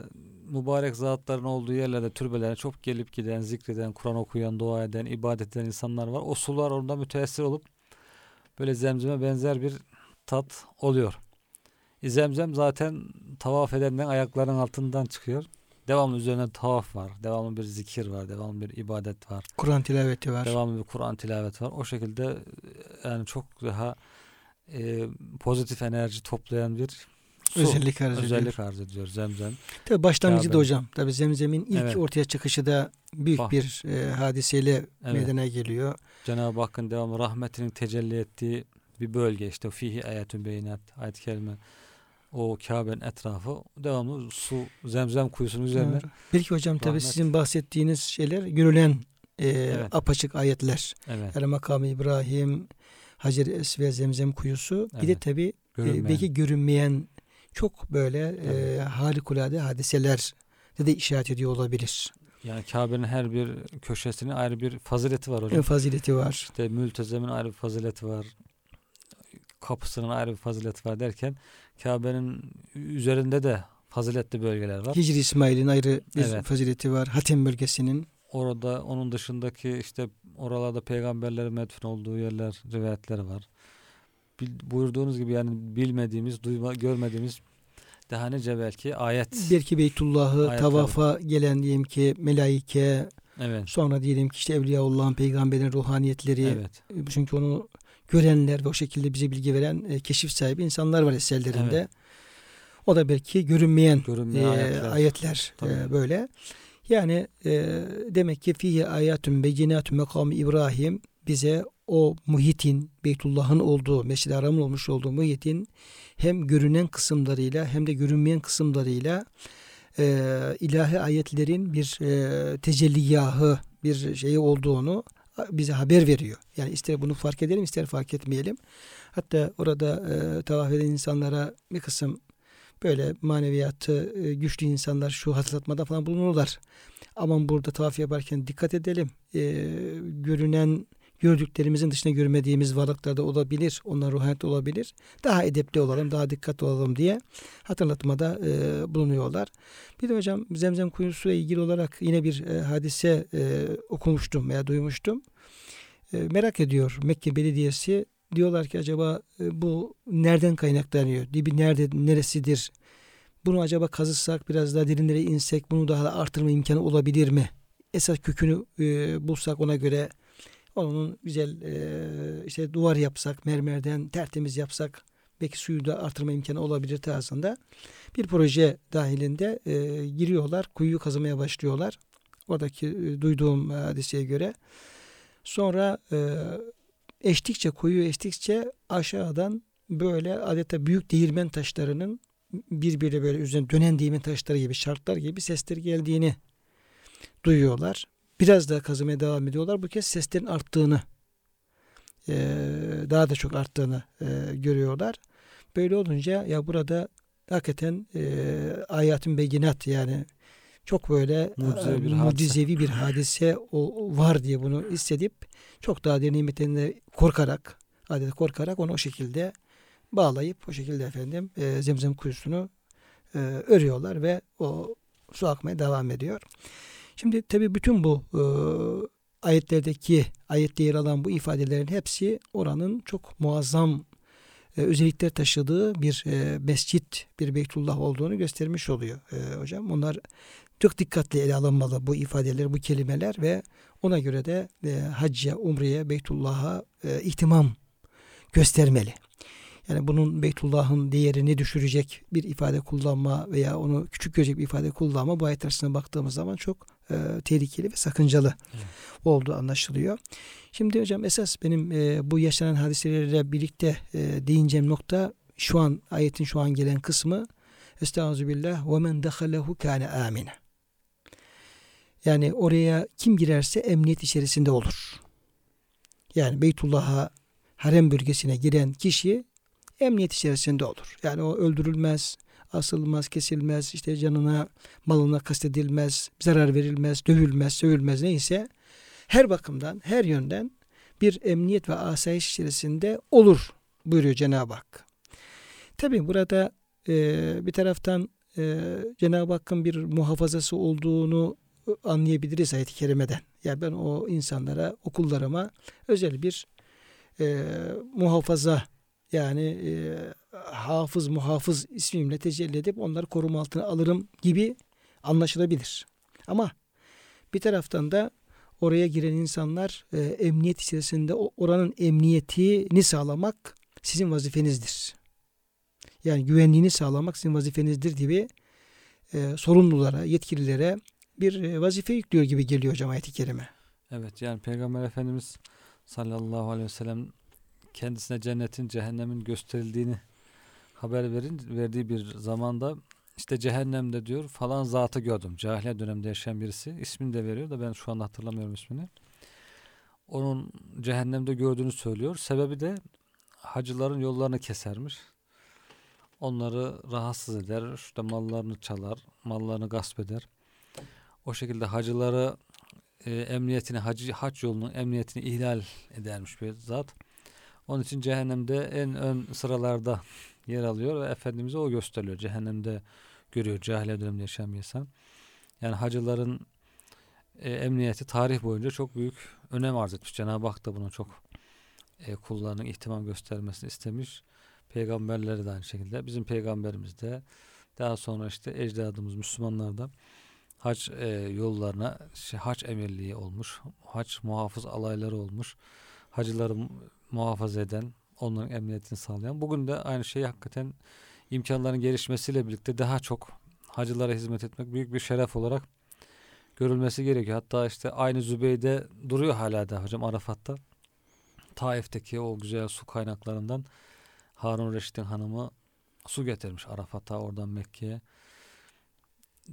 mübarek zatların olduğu yerlerde türbelere çok gelip giden, zikreden, Kur'an okuyan, dua eden, ibadet eden insanlar var. O sular orada müteessir olup böyle zemzeme benzer bir tat oluyor. E, Zemzem zaten tavaf edenlerin ayaklarının altından çıkıyor. Devamlı üzerine tavaf var. Devamlı bir zikir var. Devamlı bir ibadet var. Kur'an tilaveti var. Devamlı bir Kur'an tilavet var. O şekilde yani çok daha e, pozitif enerji toplayan bir su. Özellik arz ediyor. özellik arz ediyor Zemzem. Tabii başlangıcı da hocam. Tabii Zemzem'in ilk Evet. ortaya çıkışı da büyük Bak. bir e, hadiseyle Evet. meydana geliyor. Cenab-ı Hakk'ın devamlı rahmetinin tecelli ettiği bir bölge işte fihi ayetün beyinat ayet-i kerime o Kabe'nin etrafı devamlı su zemzem kuyusunun üzerine Doğru. Belki hocam Rahmet. sizin bahsettiğiniz şeyler görülen e, Evet. apaçık ayetler. evet Yani makamı İbrahim, Hacer-i Esve, Zemzem kuyusu. Bir de Evet. tabii e, görünmeyen. belki görünmeyen çok böyle e, harikulade hadiseler de, işaret ediyor olabilir. Yani Kabe'nin her bir köşesinin ayrı bir fazileti var hocam. En fazileti var. İşte mültezemin ayrı bir fazileti var. Kapısının ayrı bir fazileti var derken Kabe'nin üzerinde de faziletli bölgeler var. Hicri İsmail'in ayrı bir Evet. fazileti var. Hatem bölgesinin. Orada onun dışındaki işte oralarda peygamberlerin medfun olduğu yerler, rivayetleri var. Bil, buyurduğunuz gibi yani bilmediğimiz, duyma, görmediğimiz daha nice belki ayet. Belki Beytullah'ı tavafa gelen diyelim ki melaike, Evet. sonra diyelim ki işte Evliyaullah'ın, peygamberin ruhaniyetleri. Evet. Çünkü onu görenler ve o şekilde bize bilgi veren e, keşif sahibi insanlar var eserlerinde. Evet. O da belki görünmeyen Görünmeyen e, ayetler. ayetler e, böyle. Yani e, demek ki fihi ayatun beyinatun mekam İbrahim bize o muhitin Beytullah'ın olduğu, Mescid-i Haram'ın olmuş olduğu muhitin hem görünen kısımlarıyla hem de görünmeyen kısımlarıyla e, ilahi ayetlerin bir e, tecelliyahı, bir şeyi olduğunu bize haber veriyor. Yani ister bunu fark edelim ister fark etmeyelim. Hatta orada e, tavaf eden insanlara bir kısım böyle maneviyatı e, güçlü insanlar şu hatırlatmada falan bulunurlar. Aman burada tavaf yaparken dikkat edelim. E, görünen gördüklerimizin dışında görmediğimiz varlıklar da olabilir. Onlar ruhaniyet olabilir. Daha edepli olalım, daha dikkatli olalım diye hatırlatmada e, bulunuyorlar. Bir de hocam Zemzem kuyusuyla ilgili olarak yine bir e, hadise e, okumuştum veya duymuştum. E, merak ediyor Mekke Belediyesi. Diyorlar ki acaba e, bu nereden kaynaklanıyor? Dibi nerede, neresidir? Bunu acaba kazısak, biraz daha derinlere insek, bunu daha da artırma imkanı olabilir mi? Esas kökünü e, bulsak ona göre onun güzel e, işte duvar yapsak, mermerden tertemiz yapsak, belki suyu da artırma imkanı olabilir tarzında bir proje dahilinde e, giriyorlar, kuyuyu kazımaya başlıyorlar. Oradaki e, duyduğum hadiseye göre. Sonra e, eştikçe, kuyu eştikçe aşağıdan böyle adeta büyük değirmen taşlarının birbiriyle böyle üzerine dönen değirmen taşları gibi, şartlar gibi sesler geldiğini duyuyorlar. Biraz daha kazımaya devam ediyorlar. Bu kez seslerin arttığını, e, daha da çok arttığını e, görüyorlar. Böyle olunca ya burada hakikaten e, ayatın beyinat yani çok böyle Mucizevi bir hadise. mucizevi bir hadise o, var diye bunu hissedip çok daha derin nimetlerine korkarak adeta korkarak onu o şekilde bağlayıp o şekilde efendim e, zemzem kuyusunu e, örüyorlar ve o su akmaya devam ediyor. Şimdi tabi bütün bu e, ayetlerdeki ayette yer alan bu ifadelerin hepsi oranın çok muazzam e, özellikler taşıdığı bir e, mescit, bir Beytullah olduğunu göstermiş oluyor e, hocam. Onlar çok dikkatli ele alınmalı bu ifadeler, bu kelimeler ve ona göre de e, hacca, umreye, Beytullah'a e, ihtimam göstermeli. Yani bunun Beytullah'ın değerini düşürecek bir ifade kullanma veya onu küçük görecek bir ifade kullanma bu ayet arasına baktığımız zaman çok e, tehlikeli ve sakıncalı Evet. olduğu anlaşılıyor. Şimdi hocam esas benim e, bu yaşanan hadiselerle birlikte e, değineceğim nokta şu an ayetin şu an gelen kısmı Estağfirullah ve men dehalehu kâne amine. Yani oraya kim girerse emniyet içerisinde olur. Yani Beytullah'a harem bölgesine giren kişi emniyet içerisinde olur. Yani o öldürülmez, asılmaz, kesilmez, işte canına, malına kastedilmez, zarar verilmez, dövülmez, sövülmez neyse her bakımdan, her yönden bir emniyet ve asayiş içerisinde olur buyuruyor Cenab-ı Hak. Tabi burada e, bir taraftan e, Cenab-ı Hakk'ın bir muhafazası olduğunu anlayabiliriz ayet-i kerimeden. Yani ben o insanlara, okullarıma özel bir e, muhafaza yani e, hafız muhafız ismimle tecelli edip onları koruma altına alırım gibi anlaşılabilir. Ama bir taraftan da oraya giren insanlar e, emniyet içerisinde oranın emniyetini sağlamak sizin vazifenizdir. Yani güvenliğini sağlamak sizin vazifenizdir gibi e, sorumlulara, yetkililere bir e, vazife yüklüyor gibi geliyor hocam ayet-i kerime. Evet yani Peygamber Efendimiz sallallahu aleyhi ve sellem kendisine cennetin cehennemin gösterildiğini haber verin verdiği bir zamanda işte cehennemde diyor falan zatı gördüm. Cahiliye döneminde yaşayan birisi. ismini de veriyor da ben şu anda hatırlamıyorum ismini. Onun cehennemde gördüğünü söylüyor. Sebebi de hacıların yollarını kesermiş. Onları rahatsız eder. işte mallarını çalar. Mallarını gasp eder. o şekilde hacıları e, emniyetini, hacı, hac yolunun emniyetini ihlal edermiş bir zat. Onun için cehennemde en ön sıralarda yer alıyor ve Efendimiz'e o gösteriliyor. Cehennemde görüyor cahiliye döneminde yaşayan bir insan. Yani hacıların e, emniyeti tarih boyunca çok büyük önem arz etmiş. Cenab-ı Hak da buna çok e, kullarının ihtimam göstermesini istemiş. Peygamberleri de aynı şekilde. Bizim peygamberimiz de daha sonra işte ecdadımız Müslümanlar da hac e, yollarına şey, hac emirliği olmuş. Hac muhafız alayları olmuş. Hacıları muhafaza eden, onların emniyetini sağlayan. Bugün de aynı şey hakikaten imkanların gelişmesiyle birlikte daha çok hacılara hizmet etmek büyük bir şeref olarak görülmesi gerekiyor. Hatta işte aynı Zübeyde duruyor hala da hocam Arafat'ta. Taif'teki o güzel su kaynaklarından Harun Reşit'in hanımı su getirmiş Arafat'a oradan Mekke'ye.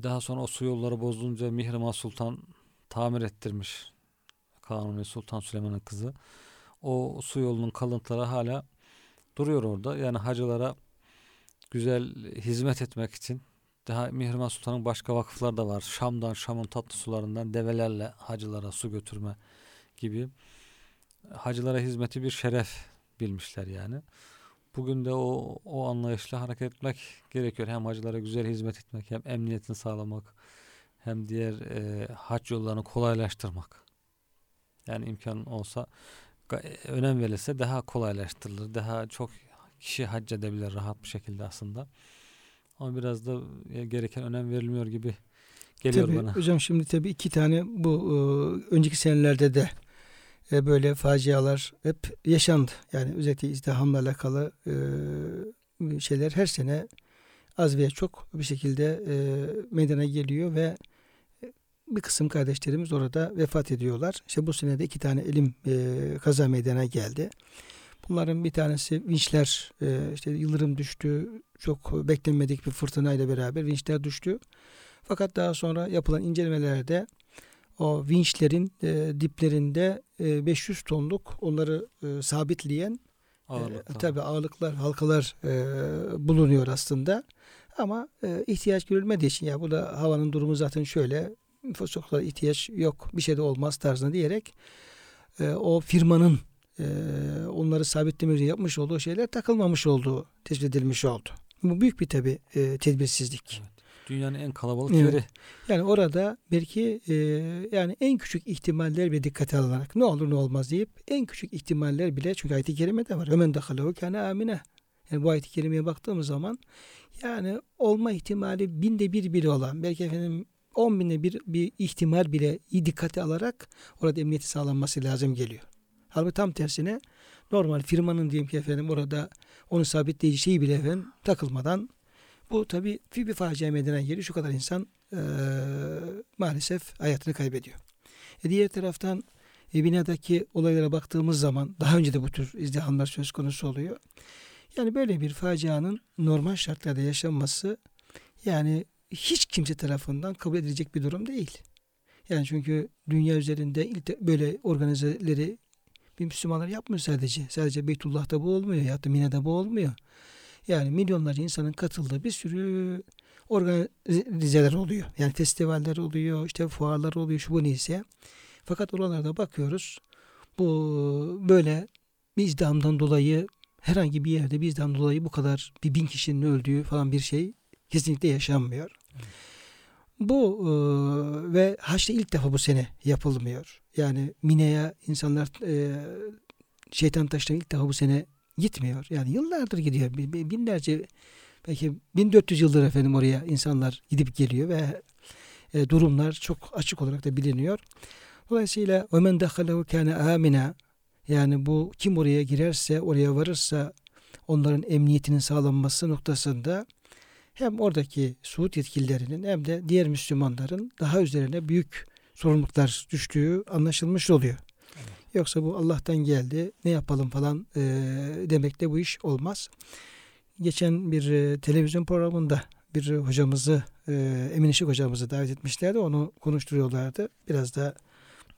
Daha sonra o su yolları bozulunca Mihrimah Sultan tamir ettirmiş. Kanuni Sultan Süleyman'ın kızı. O su yolunun kalıntıları hala duruyor orada. Yani hacılara güzel hizmet etmek için daha Mihrimah Sultan'ın başka vakıflar da var. Şam'dan, Şam'ın tatlı sularından develerle hacılara su götürme gibi. Hacılara hizmeti bir şeref bilmişler yani. Bugün de o, o anlayışla hareket etmek gerekiyor. Hem hacılara güzel hizmet etmek, hem emniyetini sağlamak, hem diğer e, hac yollarını kolaylaştırmak. Yani imkan olsa önem verilse daha kolaylaştırılır. Daha çok kişi hac edebilir rahat bir şekilde aslında. Ama biraz da e, gereken önem verilmiyor gibi geliyor tabii, bana. Hocam şimdi tabii iki tane bu e, önceki senelerde de e, böyle facialar hep yaşandı. Yani özellikle izdihamla alakalı şeyler her sene az veya çok bir şekilde meydana geliyor ve bir kısım kardeşlerimiz orada vefat ediyorlar. İşte bu senede iki tane elim kaza meydana geldi. Bunların bir tanesi vinçler e, işte yıldırım düştü. Çok beklenmedik bir fırtınayla beraber vinçler düştü. Fakat daha sonra yapılan incelemelerde o vinçlerin e, diplerinde e, 500 tonluk onları e, sabitleyen e, tabi ağırlıklar, halkalar e, bulunuyor aslında. Ama e, ihtiyaç görülmediği için ya bu da havanın durumu zaten şöyle da ihtiyaç yok bir şey de olmaz tarzında diyerek e, o firmanın e, onları sabitleme üzere yapmış olduğu şeyler takılmamış olduğu tespit edilmiş oldu. Bu büyük bir tabi e, tedbirsizlik. Evet. Dünyanın en kalabalık evet. yeri. Yani orada belki e, yani en küçük ihtimaller bile dikkate alınarak ne olur ne olmaz deyip en küçük ihtimaller bile çünkü ayet-i kerimede var. Ömen dehalehu kâne amine. Yani bu ayet-i kerimeye baktığımız zaman yani olma ihtimali binde bir biri olan belki efendim on binde bir, bir ihtimal bile iyi dikkate alarak orada emniyeti sağlanması lazım geliyor. Halbuki tam tersine normal firmanın diyelim ki efendim orada onu sabitleyici şeyi bile efendim takılmadan bu tabi bir facia meydana geliyor. Şu kadar insan e, maalesef hayatını kaybediyor. E diğer taraftan e, binadaki olaylara baktığımız zaman daha önce de bu tür izdihamlar söz konusu oluyor. Yani böyle bir facianın normal şartlarda yaşanması yani hiç kimse tarafından kabul edilecek bir durum değil. Yani çünkü dünya üzerinde ilk böyle organizeleri bir Müslümanlar yapmıyor sadece. Sadece Beytullah'ta bu olmuyor ya da Mine'de bu olmuyor. Yani milyonlarca insanın katıldığı bir sürü organizeler oluyor. Yani festivaller oluyor, işte fuarlar oluyor, şu bu neyse. Fakat oralarda bakıyoruz. Bu böyle bir izdamdan dolayı herhangi bir yerde bir izdamdan dolayı bu kadar bir bin kişinin öldüğü falan bir şey kesinlikle yaşanmıyor. Bu e, ve haçta ilk defa bu sene yapılmıyor. Yani Mine'ye insanlar e, şeytan taşları ilk defa bu sene gitmiyor. Yani yıllardır gidiyor. Binlerce belki 1400 yıldır efendim oraya insanlar gidip geliyor ve e, durumlar çok açık olarak da biliniyor. Dolayısıyla ömen dehalehu kâne amina yani bu kim oraya girerse oraya varırsa onların emniyetinin sağlanması noktasında hem oradaki Suud yetkililerinin hem de diğer Müslümanların daha üzerine büyük sorumluluklar düştüğü anlaşılmış oluyor. Evet. Yoksa bu Allah'tan geldi ne yapalım falan e, demekle bu iş olmaz. Geçen bir e, televizyon programında bir hocamızı e, Emin Işık hocamızı davet etmişlerdi. Onu konuşturuyorlardı. Biraz da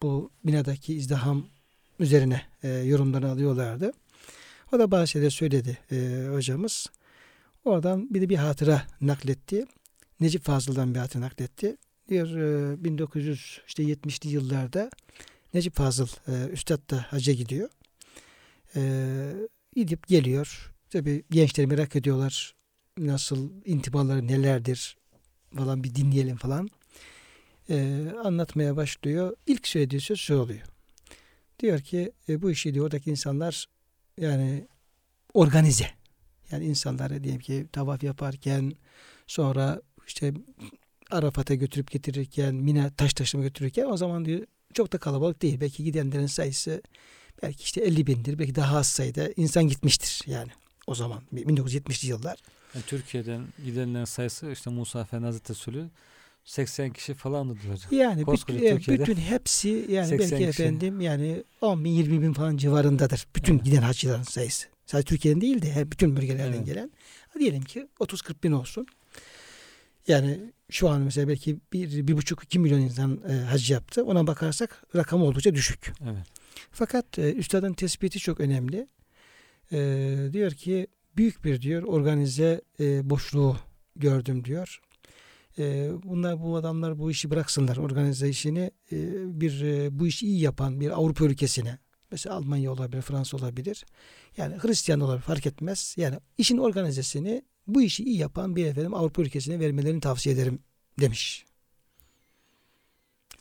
bu binadaki izdiham üzerine e, yorumlarını alıyorlardı. O da şeyler söyledi e, hocamız. Oradan bir de bir hatıra nakletti. Necip Fazıl'dan bir hatıra nakletti. diyor e, 1970'li yıllarda Necip Fazıl e, Üstad da hacca gidiyor. E, gidip geliyor. Tabi gençler merak ediyorlar. Nasıl intibaları nelerdir falan bir dinleyelim falan. E, anlatmaya başlıyor. İlk söylediği söz şu oluyor. Diyor ki e, bu işi diyor oradaki insanlar yani organize. Yani insanları diyelim ki tavaf yaparken sonra işte Arafat'a götürüp getirirken, Mina taş taşıma götürürken o zaman diyor çok da kalabalık değil. Belki gidenlerin sayısı belki işte 50 bindir. Belki daha az sayıda insan gitmiştir yani o zaman 1970'li yıllar. Yani Türkiye'den gidenlerin sayısı işte Musa Efendi Hazretleri söylüyor. 80 kişi falandı diyor hocam. Yani Koskoca bütün, Türkiye'de bütün hepsi yani 80 belki kişi. efendim yani 10 bin 20 bin falan civarındadır. Bütün Evet. giden hacıların sayısı. Sadece Türkiye'nin değil de bütün bölgelerden Evet. gelen. Diyelim ki 30-40 bin olsun. Yani şu an mesela belki bir, bir buçuk iki milyon insan e, hac yaptı. Ona bakarsak rakam oldukça düşük. Evet. Fakat e, üstadın tespiti çok önemli. E, diyor ki büyük bir diyor organize e, boşluğu gördüm diyor. E, bunlar bu adamlar bu işi bıraksınlar organize işini e, bir e, bu işi iyi yapan bir Avrupa ülkesine mesela Almanya olabilir Fransa olabilir yani Hristiyan olabilir fark etmez yani işin organizesini bu işi iyi yapan bir efendim Avrupa ülkesine vermelerini tavsiye ederim demiş.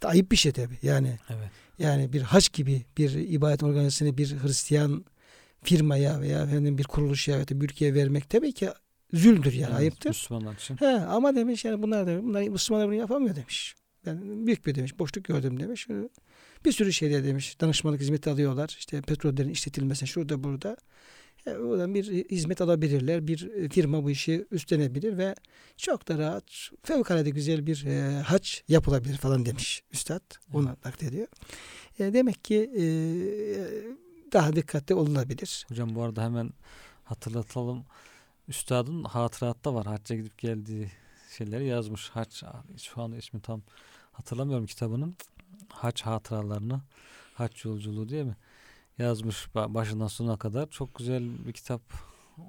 Ayıp bir şey tabii yani Evet. yani bir hac gibi bir ibadet organizasyonu bir Hristiyan firmaya veya efendim bir kuruluşa veya bir ülkeye vermek tabii ki zulümdür yani Evet, ayıptır. Müslümanlar için. He, ama demiş yani bunlar demiş, bunlar Müslümanlar bunu yapamıyor demiş. Ben büyük bir demiş boşluk gördüm demiş. Bir sürü şeyler demiş danışmanlık hizmeti alıyorlar. İşte petrollerin işletilmesine şurada burada. E, oradan bir hizmet alabilirler. Bir firma bu işi üstlenebilir ve çok da rahat fevkalade güzel bir e, haç yapılabilir falan demiş üstad. Onu Evet. naklediyor. E, demek ki e, daha dikkatli olunabilir. Hocam bu arada hemen hatırlatalım. Üstadın hatıratta var. Hacca gidip geldiği şeyleri yazmış. Hac şu anda ismi tam hatırlamıyorum kitabının. Hac hatıralarını. Hac yolculuğu diye mi? Yazmış ba- başından sonuna kadar. Çok güzel bir kitap.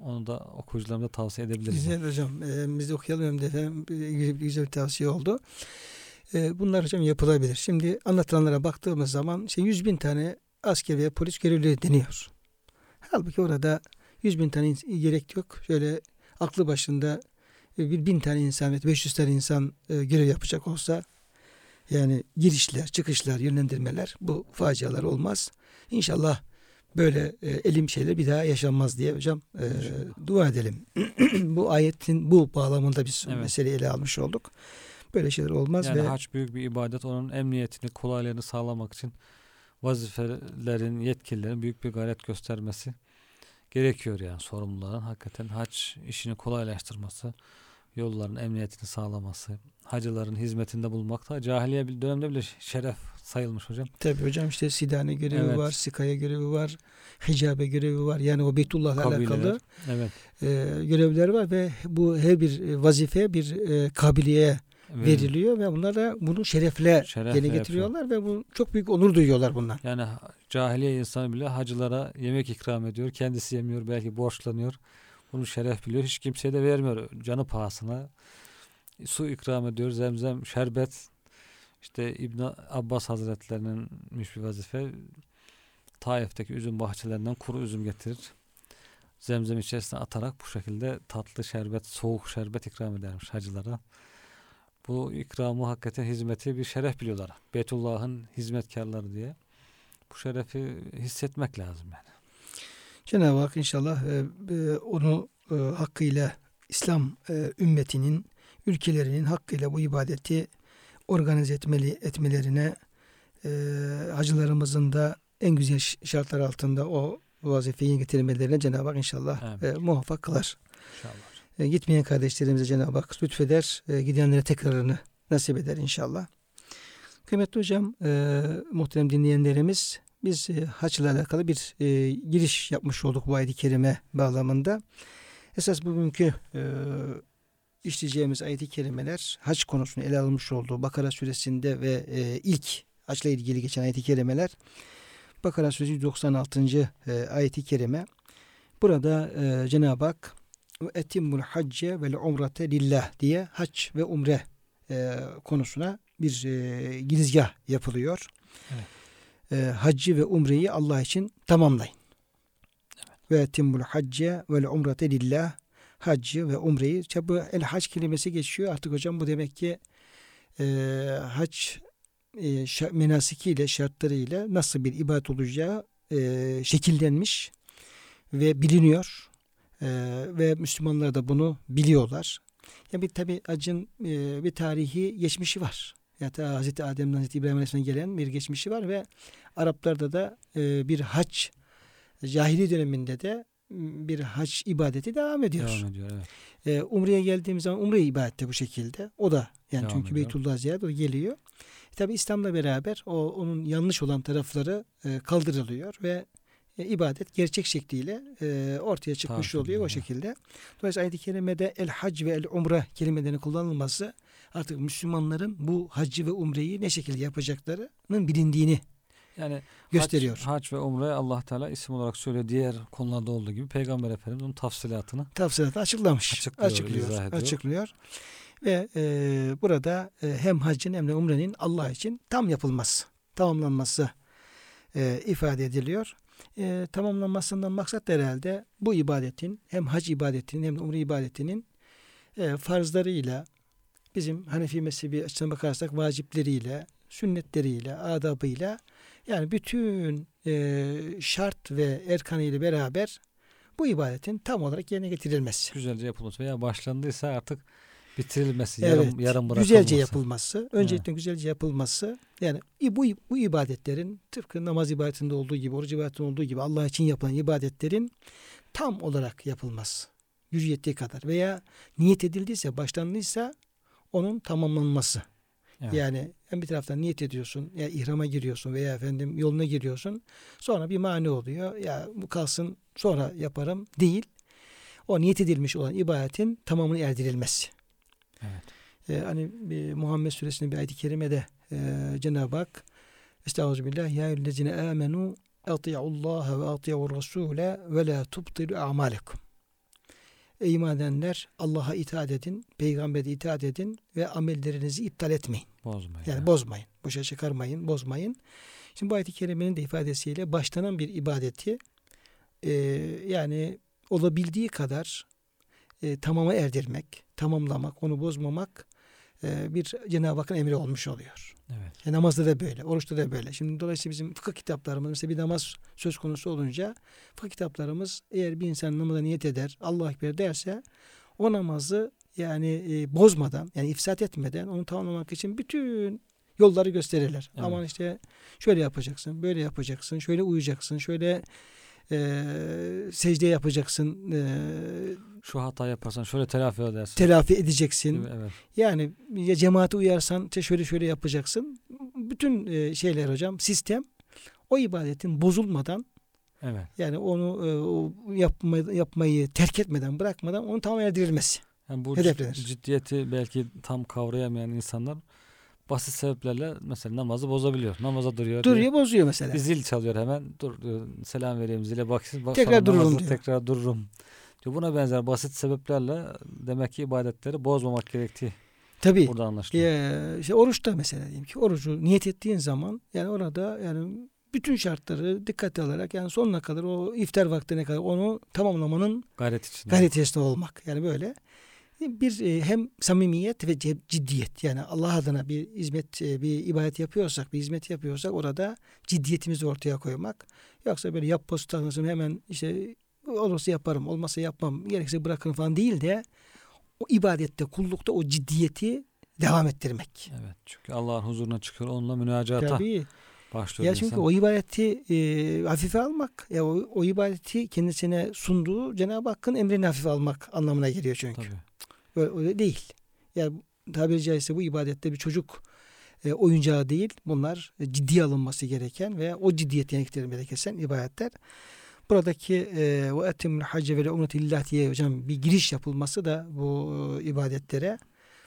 Onu da okuyucularımıza tavsiye edebiliriz. Güzel hocam. E, biz de okuyalım hem de efendim. E, Güzel, bir tavsiye oldu. E, bunlar hocam yapılabilir. Şimdi anlatılanlara baktığımız zaman işte 100 bin tane asker veya polis görevlileri deniyor. Halbuki orada 100 bin tane gerek yok. Şöyle aklı başında bir bin tane insan ve 500 tane insan e, görev yapacak olsa yani girişler, çıkışlar, yönlendirmeler bu facialar olmaz. İnşallah böyle e, elim şeyler bir daha yaşanmaz diye hocam e, İnşallah. dua edelim. bu ayetin bu bağlamında biz Evet. meseleyi ele almış olduk. Böyle şeyler olmaz Yani ve hac büyük bir ibadet. Onun emniyetini, kolaylığını sağlamak için vazifelerin, yetkililerin büyük bir gayret göstermesi gerekiyor yani sorumluların. Hakikaten hac işini kolaylaştırması, yolların emniyetini sağlaması, hacıların hizmetinde bulunmak da cahiliye bir dönemde bile şeref sayılmış hocam. tabii hocam işte Sidane görevi Evet. var, Sikaya görevi var, Hicabe görevi var. Yani o Beytullah'la Kabileler. alakalı Evet. e, görevler var ve bu her bir e, vazife bir e, kabiliyeye veriliyor ve bunlar da bunu şerefle Şerefle yerine getiriyorlar ve bu çok büyük onur duyuyorlar bundan. Yani cahiliye insanı bile hacılara yemek ikram ediyor. Kendisi yemiyor, belki borçlanıyor. Bunu şeref biliyor. Hiç kimseye de vermiyor. Canı pahasına. Su ikram ediyor. Zemzem, şerbet. İşte İbn Abbas Hazretlerinin bir vazife. Taif'teki üzüm bahçelerinden kuru üzüm getirir. Zemzem içerisine atarak bu şekilde tatlı şerbet, soğuk şerbet ikram edermiş hacılara. Bu ikramı hakikaten hizmeti bir şeref biliyorlar. Beytullah'ın hizmetkarları diye. Bu şerefi hissetmek lazım yani. Cenab-ı Hak inşallah e, e, onu e, hakkıyla İslam e, ümmetinin ülkelerinin hakkıyla bu ibadeti organize etmeli etmelerine e, hacılarımızın da en güzel şartlar altında o vazifeyi getirmelerine Cenab-ı Hak inşallah e, muvaffak kılar. İnşallah. E, gitmeyen kardeşlerimize Cenab-ı Hak lütfeder, e, gidenlere tekrarını nasip eder inşallah. Kıymetli hocam, e, muhterem dinleyenlerimiz, biz e, haçla alakalı bir e, giriş yapmış olduk bu ayet-i kerime bağlamında. Esas bugünkü e, işleyeceğimiz ayet-i kerimeler haç konusunu ele almış olduğu Bakara suresinde ve e, ilk haçla ilgili geçen ayet-i kerimeler Bakara suresi 96. E, ayet-i kerime. Burada e, Cenab-ı Hak etimmul hacce vel umrete lillah diye hac ve umre e, konusuna bir e, girizgah yapılıyor. Evet. E, haccı ve umreyi Allah için tamamlayın. Ve timmul hacce vel umrete lillah haccı ve umreyi. İşte bu el hac kelimesi geçiyor. Artık hocam bu demek ki e, hac e, menasikiyle, şartlarıyla nasıl bir ibadet olacağı e, şekillenmiş ve biliniyor. E, ve Müslümanlar da bunu biliyorlar. Ya bir tabi hacın e, bir tarihi geçmişi var. Ya ta Hazreti Adem'den Hazreti İbrahim Aleyhisselam'a gelen bir geçmişi var ve Araplarda da e, bir hac cahili döneminde de bir hac ibadeti devam ediyor. Devam ediyor evet. E, Umre'ye geldiğimiz zaman Umre ibadeti bu şekilde. O da yani Devam çünkü ediyor. Beytullah ziyaret o geliyor. E, tabi İslam'la beraber o onun yanlış olan tarafları e, kaldırılıyor ve e, ibadet gerçek şekliyle e, ortaya çıkmış Tarif oluyor o ediliyor. şekilde. Dolayısıyla ayet-i kerimede el hac ve el umre kelimelerinin kullanılması artık Müslümanların bu haccı ve umreyi ne şekilde yapacaklarının bilindiğini Yani gösteriyor. Hac, hac ve umre Allah Teala isim olarak söylüyor. Diğer konularda olduğu gibi Peygamber Efendimiz onun tafsilatını tafsilatı açıklamış. Açıklıyor, açıklıyor. izah ediyor. açıklıyor. Ve e, burada e, hem haccın hem de umrenin Allah için tam yapılması, tamamlanması e, ifade ediliyor. E, tamamlanmasından maksat da herhalde bu ibadetin hem hac ibadetinin hem de umre ibadetinin e, farzlarıyla bizim Hanefi mezhebi açısından bakarsak vacipleriyle, sünnetleriyle, adabıyla yani bütün e, şart ve erkanıyla beraber bu ibadetin tam olarak yerine getirilmesi. güzelce yapılması veya başlandıysa artık bitirilmesi, Evet, yarım, yarım bırakılması. güzelce yapılması, öncelikle güzelce yapılması. Yani bu bu ibadetlerin tıpkı namaz ibadetinde olduğu gibi, oruç ibadetinde olduğu gibi Allah için yapılan ibadetlerin tam olarak yapılması. Gücü yettiği kadar veya niyet edildiyse, başlandıysa onun tamamlanması. Evet. Yani hem bir taraftan niyet ediyorsun ya ihrama giriyorsun veya efendim yoluna giriyorsun. Sonra bir mani oluyor. Ya bu kalsın sonra yaparım değil. O niyet edilmiş olan ibadetin tamamını erdirilmesi. Evet. Ee, hani bir Muhammed suresinin bir ayet-i kerimede e, Cenab-ı Hak Estağfirullah ya eyyühellezine amenu ati'ullaha ve ati'ur rasule ve la tubtilu a'malekum. Ey iman edenler Allah'a itaat edin, peygambere itaat edin ve amellerinizi iptal etmeyin. Bozmayın. Yani evet. bozmayın. Boşa çıkarmayın, bozmayın. Şimdi bu ayet-i kerimenin de ifadesiyle başlanan bir ibadeti e, yani olabildiği kadar e, tamama erdirmek, tamamlamak, onu bozmamak e, bir Cenab-ı Hakk'ın emri olmuş oluyor. Evet. E, namazda da böyle, oruçta da böyle. Şimdi dolayısıyla bizim fıkıh kitaplarımız mesela bir namaz söz konusu olunca fıkıh kitaplarımız eğer bir insan namaza niyet eder, Allah Ekber derse o namazı yani e, bozmadan yani ifsat etmeden onu tamamlamak için bütün yolları gösterirler. Evet. Aman işte şöyle yapacaksın, böyle yapacaksın, şöyle uyuyacaksın, şöyle e, secde yapacaksın, e, Şu hata yaparsan şöyle telafi edersin. telafi edeceksin. Evet. Yani ya cemaate uyarsan şöyle şöyle yapacaksın. Bütün e, şeyler hocam sistem o ibadetin bozulmadan Evet. yani onu e, o yapma, yapmayı terk etmeden bırakmadan onu tamam erdirilmesi. Yani bu Hedeflenir. cid- ciddiyeti belki tam kavrayamayan insanlar basit sebeplerle mesela namazı bozabiliyor. Namaza duruyor. diye Duruyor bozuyor mesela. Bir zil çalıyor hemen. Dur diyor, selam vereyim zile baksın. Bak, Tekrar dururum diyor. Tekrar dururum. Diyor. Buna benzer basit sebeplerle demek ki ibadetleri bozmamak gerektiği Tabii. burada anlaşılıyor. Ya, işte oruçta mesela diyelim ki orucu niyet ettiğin zaman yani orada yani bütün şartları dikkate alarak yani sonuna kadar o iftar vaktine kadar onu tamamlamanın Gayret içinde. gayret içerisinde olmak. Yani böyle bir e, hem samimiyet ve ciddiyet yani Allah adına bir hizmet e, bir ibadet yapıyorsak bir hizmet yapıyorsak orada ciddiyetimizi ortaya koymak. Yoksa böyle yap postanızın hemen işte olursa yaparım olmazsa yapmam gerekirse bırakırım falan değil de o ibadette kullukta o ciddiyeti devam ettirmek. Evet. Çünkü Allah'ın huzuruna çıkıyor. Onunla münacata Tabii. başlıyor Ya çünkü insan. o ibadeti e, hafife almak, ya o, o ibadeti kendisine sunduğu Cenab-ı Hakk'ın emrini hafife almak anlamına geliyor çünkü. Tabii. Öyle, öyle değil. Yani tabiri caizse bu ibadette bir çocuk e, oyuncağı değil. Bunlar ciddiye alınması gereken ve o ciddiyeti gerektirilmesi gereken ibadetler. Buradaki e, ve etimul hacce ve umreti lillah diye hocam bir giriş yapılması da bu e, ibadetlere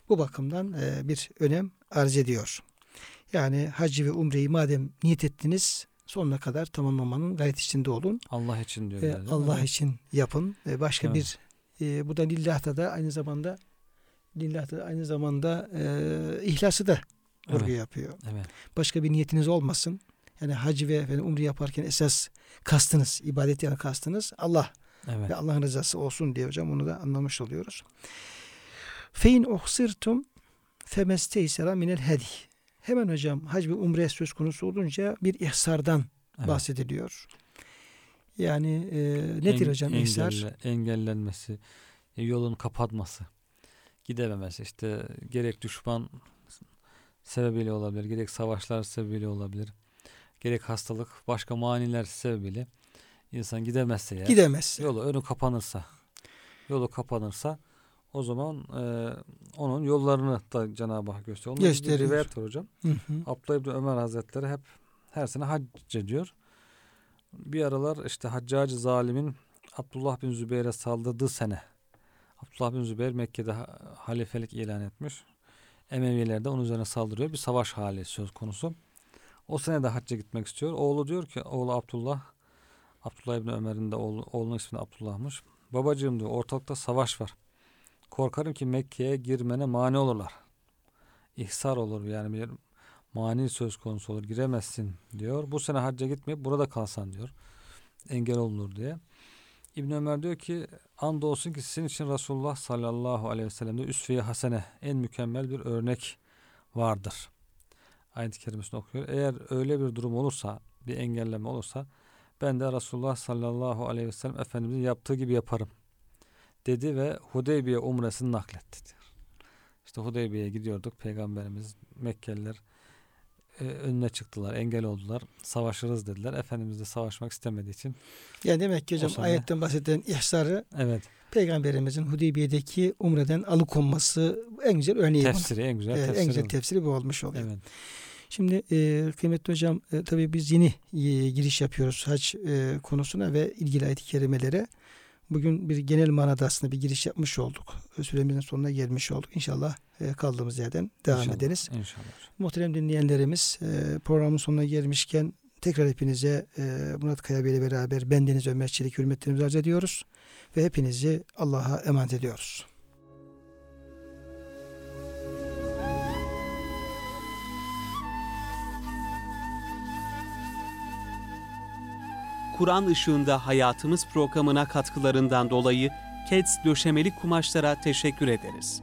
bu bakımdan e, bir önem arz ediyor. Yani hacı ve umreyi madem niyet ettiniz sonuna kadar tamamlamanın gayret içinde olun. Allah için diyor. Yani, mi? Allah için yapın. E, başka Evet. bir e, bu da lillah'ta da aynı zamanda lillah'ta da aynı zamanda e, ihlası da vurgu Evet. yapıyor. Evet. Başka bir niyetiniz olmasın. Yani hac ve efendim, umre yaparken esas kastınız, ibadet yani kastınız Allah Evet. ve Allah'ın rızası olsun diye hocam onu da anlamış oluyoruz. Fein uhsirtum femesteysera minel hedi. Hemen hocam hac ve umre söz konusu olunca bir ihsardan evet. bahsediliyor. Yani e, nedir En- hocam ihsar? engelle- engellenmesi, e, yolun kapatması, gidememesi işte gerek düşman sebebiyle olabilir, gerek savaşlar sebebiyle olabilir, gerek hastalık, başka maniler sebebiyle insan gidemezse ya, Gidemez. yolu önü kapanırsa, yolu kapanırsa o zaman e, onun yollarını da Cenab-ı Hak gösteriyor. Onun bir Gösteriyor. rivayet var hocam. Hı hı. Abdullah İbni Ömer Hazretleri hep her sene hac ediyor. Bir aralar işte Haccacı zalimin Abdullah bin Zübeyir'e saldırdığı sene Abdullah bin Zübeyir Mekke'de ha- halifelik ilan etmiş. Emeviler de onun üzerine saldırıyor. Bir savaş hali söz konusu. O sene de hacca gitmek istiyor. Oğlu diyor ki oğlu Abdullah Abdullah İbni Ömer'in de oğlu, oğlunun ismi Abdullah'mış. Babacığım diyor ortalıkta savaş var. Korkarım ki Mekke'ye girmene mani olurlar. İhsar olur yani bir mani söz konusu olur giremezsin diyor. Bu sene hacca gitmeyip burada kalsan diyor. Engel olunur diye. İbn Ömer diyor ki andolsun ki sizin için Resulullah sallallahu aleyhi ve sellem'de üsve-i hasene en mükemmel bir örnek vardır. Ayet-i kerimesini okuyor. Eğer öyle bir durum olursa bir engelleme olursa ben de Resulullah sallallahu aleyhi ve sellem Efendimizin yaptığı gibi yaparım dedi ve Hudeybiye umresini nakletti. İşte Hudeybiye'ye gidiyorduk. Peygamberimiz Mekkeliler e, önüne çıktılar, engel oldular. Savaşırız dediler. Efendimiz de savaşmak istemediği için Yani demek ki hocam sene- ayetten bahsedilen ihsarı evet Peygamberimizin Hudeybiye'deki umreden alıkonması en güzel örneği. tefsiri en güzel tefsiri. en güzel tefsiri bu olmuş oluyor. Evet. Şimdi e, kıymetli hocam e, tabii biz yeni e, giriş yapıyoruz hac e, konusuna ve ilgili ayet-i kerimelere. Bugün bir genel manada aslında bir giriş yapmış olduk. Süremizin sonuna gelmiş olduk. İnşallah e, kaldığımız yerden devam İnşallah, ederiz. İnşallah. Muhterem dinleyenlerimiz e, programın sonuna gelmişken tekrar hepinize e, Murat Kaya Bey ile beraber bendeniz Ömer Çelik hürmetlerimizi arz ediyoruz. Ve hepinizi Allah'a emanet ediyoruz. Kur'an ışığında hayatımız programına katkılarından dolayı KEDS döşemeli kumaşlara teşekkür ederiz.